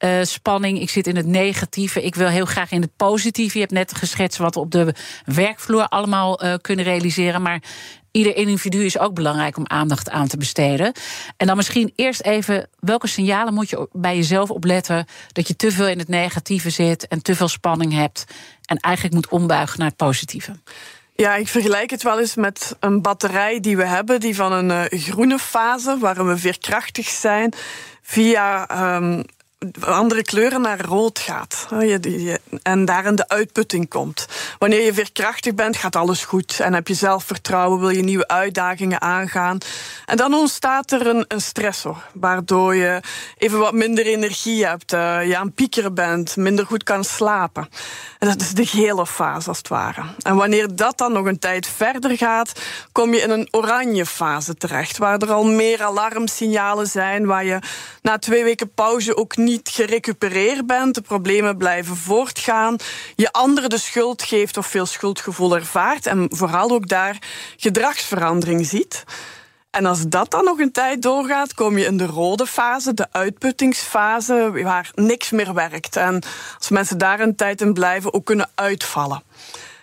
Uh, spanning, ik zit in het negatieve, ik wil heel graag in het positieve. Je hebt net geschetst wat we op de werkvloer allemaal uh, kunnen realiseren. Maar ieder individu is ook belangrijk om aandacht aan te besteden. En dan misschien eerst even, welke signalen moet je bij jezelf opletten dat je te veel in het negatieve zit en te veel spanning hebt en eigenlijk moet ombuigen naar het positieve? Ja, ik vergelijk het wel eens met een batterij die we hebben, die van een uh, groene fase, waarin we veerkrachtig zijn, via um, andere kleuren naar rood gaat. En daarin de uitputting komt. Wanneer je veerkrachtig bent, gaat alles goed. En heb je zelfvertrouwen, wil je nieuwe uitdagingen aangaan. En dan ontstaat er een, een stressor, waardoor je even wat minder energie hebt, uh, je aan piekeren bent, minder goed kan slapen. En dat is de gele fase, als het ware. En wanneer dat dan nog een tijd verder gaat, kom je in een oranje fase terecht, waar er al meer alarmsignalen zijn, waar je na twee weken pauze ook niet gerecupereerd bent, de problemen blijven voortgaan, je anderen de schuld geeft of veel schuldgevoel ervaart en vooral ook daar gedragsverandering ziet. En als dat dan nog een tijd doorgaat, kom je in de rode fase, de uitputtingsfase, waar niks meer werkt. En als mensen daar een tijd in blijven, ook kunnen uitvallen.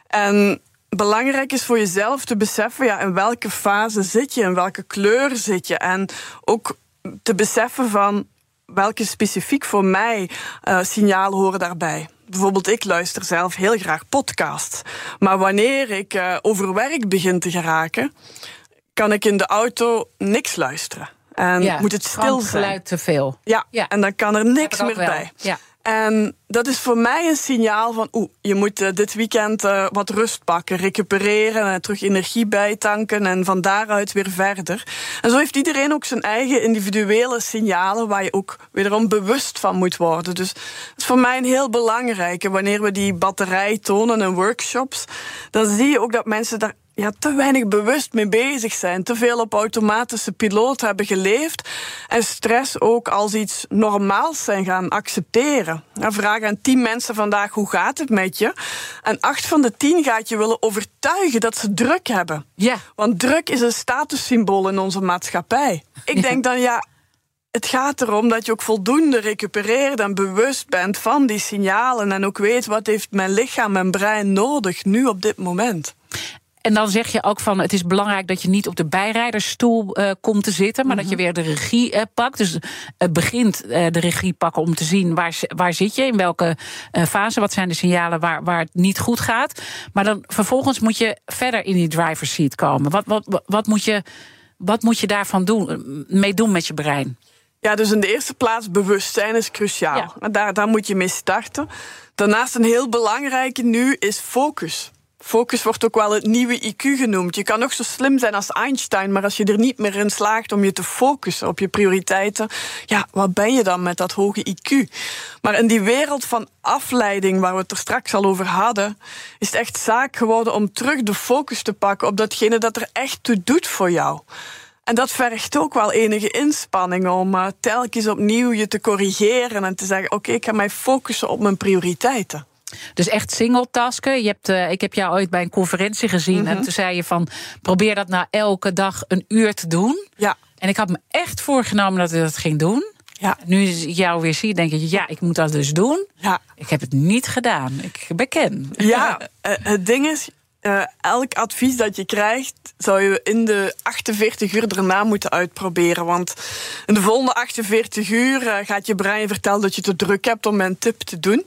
En belangrijk is voor jezelf te beseffen, ja, in welke fase zit je, in welke kleur zit je. En ook te beseffen van welke specifiek voor mij uh, signalen horen daarbij. Bijvoorbeeld, ik luister zelf heel graag podcasts. Maar wanneer ik uh, over werk begin te geraken, kan ik in de auto niks luisteren. En ja, moet het stil zijn. geluid te veel. Ja, ja, en dan kan er niks meer wel. bij. Ja. En dat is voor mij een signaal van, oeh, je moet uh, dit weekend uh, wat rust pakken, recupereren en terug energie bijtanken en van daaruit weer verder. En zo heeft iedereen ook zijn eigen individuele signalen waar je ook wederom bewust van moet worden. Dus dat is voor mij een heel belangrijke. Wanneer we die batterij tonen in workshops, dan zie je ook dat mensen daar ja, te weinig bewust mee bezig zijn. Te veel op automatische piloot hebben geleefd. En stress ook als iets normaals zijn gaan accepteren. Nou, vraag aan tien mensen vandaag hoe gaat het met je. En acht van de tien gaat je willen overtuigen dat ze druk hebben. Ja. Want druk is een statussymbool in onze maatschappij. Ik denk dan ja. Het gaat erom dat je ook voldoende recupereert en bewust bent van die signalen. En ook weet wat heeft mijn lichaam en brein nodig nu op dit moment. En dan zeg je ook van het is belangrijk dat je niet op de bijrijdersstoel uh, komt te zitten, maar dat je weer de regie uh, pakt. Dus het begint uh, de regie pakken om te zien waar, waar zit je, in welke fase, wat zijn de signalen waar, waar het niet goed gaat. Maar dan vervolgens moet je verder in die driver's seat komen. Wat, wat, wat, moet, je, wat moet je daarvan doen, mee doen met je brein? Ja, dus in de eerste plaats bewustzijn is cruciaal. Ja. Daar, daar moet je mee starten. Daarnaast een heel belangrijke nu is focus. Focus wordt ook wel het nieuwe IQ genoemd. Je kan nog zo slim zijn als Einstein, maar als je er niet meer in slaagt om je te focussen op je prioriteiten, ja, wat ben je dan met dat hoge IQ? Maar in die wereld van afleiding, waar we het er straks al over hadden, is het echt zaak geworden om terug de focus te pakken op datgene dat er echt toe doet voor jou. En dat vergt ook wel enige inspanning om uh, telkens opnieuw je te corrigeren en te zeggen: oké, ik ga mij focussen op mijn prioriteiten. Dus echt singletasken. Je hebt, uh, ik heb jou ooit bij een conferentie gezien. Mm -hmm. En toen zei je van, probeer dat nou elke dag een uur te doen. Ja. En ik had me echt voorgenomen dat ik dat ging doen. Ja. Nu ik jou weer zie, denk ik, ja, ik moet dat dus doen. Ja. Ik heb het niet gedaan. Ik beken. Ja, uh, (laughs) het ding is, uh, elk advies dat je krijgt, zou je in de 48 uur erna moeten uitproberen. Want in de volgende 48 uur uh, gaat je brein vertellen dat je te druk hebt om een tip te doen.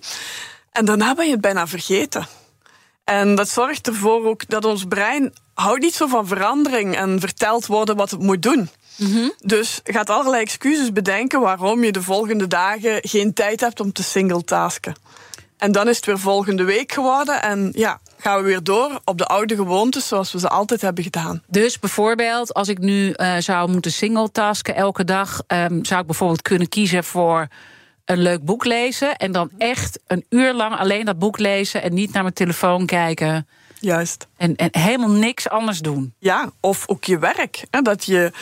En daarna ben je het bijna vergeten. En dat zorgt ervoor ook dat ons brein houdt niet zo van verandering en vertelt worden wat het moet doen. Mm -hmm. Dus gaat allerlei excuses bedenken waarom je de volgende dagen geen tijd hebt om te singletasken. En dan is het weer volgende week geworden en ja, gaan we weer door op de oude gewoontes zoals we ze altijd hebben gedaan. Dus bijvoorbeeld, als ik nu uh, zou moeten singletasken elke dag, um, zou ik bijvoorbeeld kunnen kiezen voor een leuk boek lezen en dan echt een uur lang alleen dat boek lezen en niet naar mijn telefoon kijken. Juist. En, en helemaal niks anders doen. Ja, of ook je werk. Hè, dat je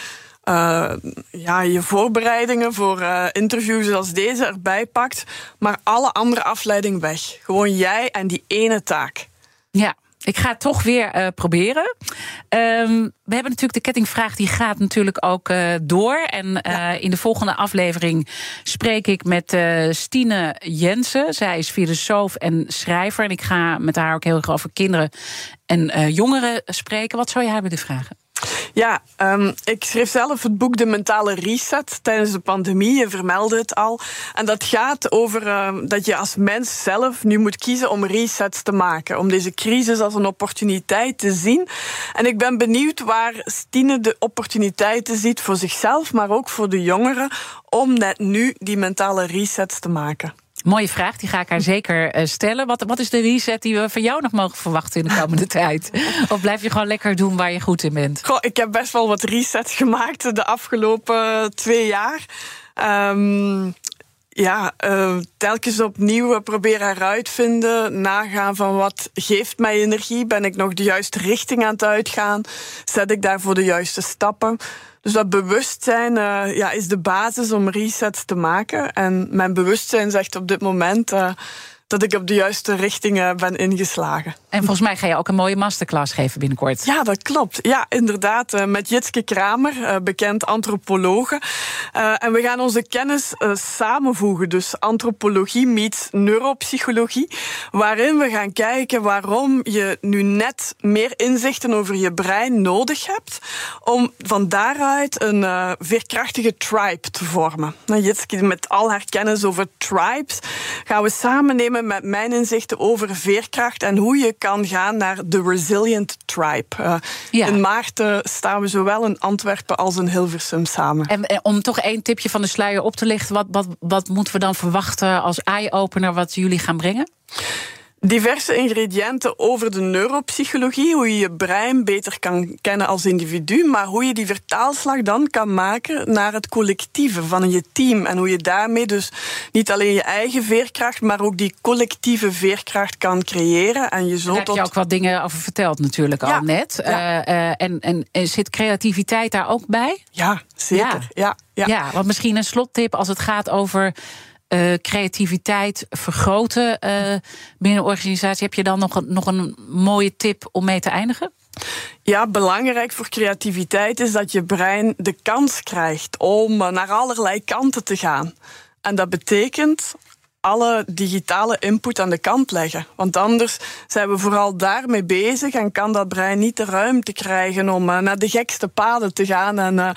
uh, ja, je voorbereidingen voor uh, interviews als deze erbij pakt, maar alle andere afleiding weg. Gewoon jij en die ene taak. Ja. Ik ga het toch weer uh, proberen. Um, we hebben natuurlijk de kettingvraag, die gaat natuurlijk ook uh, door. En uh, ja. in de volgende aflevering spreek ik met Stine Jensen. Zij is filosoof en schrijver. En ik ga met haar ook heel erg over kinderen en jongeren spreken. Wat zou jij willen vragen? Ja, um, ik schreef zelf het boek De Mentale Reset tijdens de pandemie. Je vermeldde het al. En dat gaat over uh, dat je als mens zelf nu moet kiezen om resets te maken. Om deze crisis als een opportuniteit te zien. En ik ben benieuwd waar Stine de opportuniteiten ziet voor zichzelf, maar ook voor de jongeren. Om net nu die mentale resets te maken. Mooie vraag, die ga ik haar zeker stellen. Wat, wat is de reset die we van jou nog mogen verwachten in de komende (laughs) tijd? Of blijf je gewoon lekker doen waar je goed in bent? Goh, ik heb best wel wat resets gemaakt de afgelopen twee jaar. Um, ja, uh, telkens opnieuw proberen eruit vinden, nagaan van wat geeft mij energie, ben ik nog de juiste richting aan het uitgaan, zet ik daarvoor de juiste stappen. Dus dat bewustzijn uh, ja, is de basis om resets te maken. En mijn bewustzijn zegt op dit moment uh, dat ik op de juiste richting ben ingeslagen. En volgens mij ga je ook een mooie masterclass geven binnenkort. Ja, dat klopt. Ja, inderdaad. Uh, met Jitske Kramer, bekend antropologe. en we gaan onze kennis samenvoegen. Dus antropologie meets neuropsychologie. Waarin we gaan kijken waarom je nu net meer inzichten over je brein nodig hebt. Om van daaruit een veerkrachtige tribe te vormen. Nou, Jitske, met al haar kennis over tribes gaan we samen nemen met mijn inzichten over veerkracht en hoe je kan gaan naar de Resilient Tribe. Uh, In maart staan we zowel in Antwerpen als in Hilversum samen. En, en, om toch één tipje van de sluier op te lichten, wat, wat, wat moeten we dan verwachten als eye-opener wat jullie gaan brengen? Diverse ingrediënten over de neuropsychologie, hoe je je brein beter kan kennen als individu, maar hoe je die vertaalslag dan kan maken naar het collectieve van je team en hoe je daarmee dus niet alleen je eigen veerkracht, maar ook die collectieve veerkracht kan creëren. En je zult Daar heb je ook wat dingen over verteld natuurlijk al net. Ja. Uh, en, en, en, zit creativiteit daar ook bij? Ja, zeker. Ja. Ja, ja. want misschien een slottip als het gaat over uh, creativiteit vergroten uh, binnen een organisatie. Heb je dan nog een, nog een mooie tip om mee te eindigen? Ja, belangrijk voor creativiteit is dat je brein de kans krijgt om naar allerlei kanten te gaan. En dat betekent alle digitale input aan de kant leggen. Want anders zijn we vooral daarmee bezig en kan dat brein niet de ruimte krijgen om uh, naar de gekste paden te gaan en uh,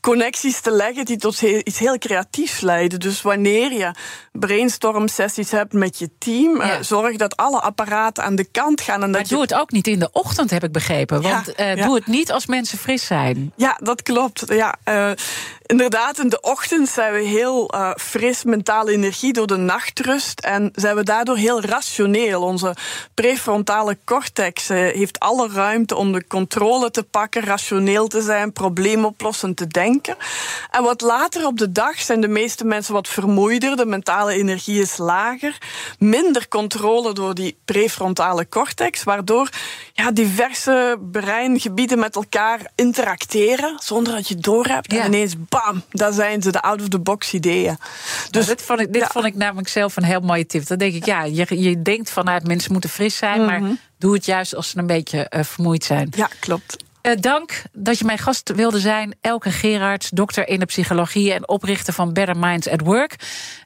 connecties te leggen die tot iets heel creatiefs leiden. Dus wanneer je brainstorm sessies hebt met je team, uh, zorg dat alle apparaten aan de kant gaan. En maar dat doe het ook niet in de ochtend, heb ik begrepen. Want ja, doe het niet als mensen fris zijn. Ja, dat klopt. Ja, inderdaad, in de ochtend zijn we heel fris, mentale energie door de nacht nachtrust en zijn we daardoor heel rationeel. Onze prefrontale cortex eh, heeft alle ruimte om de controle te pakken, rationeel te zijn, probleemoplossend te denken. En wat later op de dag zijn de meeste mensen wat vermoeider, de mentale energie is lager, minder controle door die prefrontale cortex, waardoor ja, diverse breingebieden met elkaar interacteren zonder dat je doorhebt. En ineens, bam, daar zijn ze, de out-of-the-box ideeën. Dus dit vond ik, dit vond ik namelijk zelf een heel mooie tip. Dan denk ik, ja, je, je denkt vanuit mensen moeten fris zijn, maar mhm. doe het juist als ze een beetje uh, vermoeid zijn. Ja, klopt. Uh, dank dat je mijn gast wilde zijn. Elke Gerards, dokter in de psychologie en oprichter van Better Minds at Work.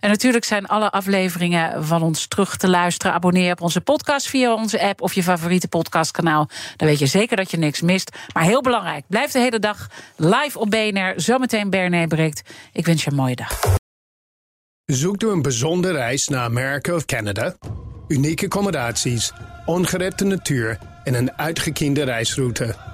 En natuurlijk zijn alle afleveringen van ons terug te luisteren. Abonneer op onze podcast via onze app of je favoriete podcastkanaal. Dan weet je zeker dat je niks mist. Maar heel belangrijk, blijf de hele dag live op BNR. Zometeen BNR breekt. Ik wens je een mooie dag. Zoekt u een bijzondere reis naar Amerika of Canada? Unieke accommodaties, ongerepte natuur en een uitgekiende reisroute.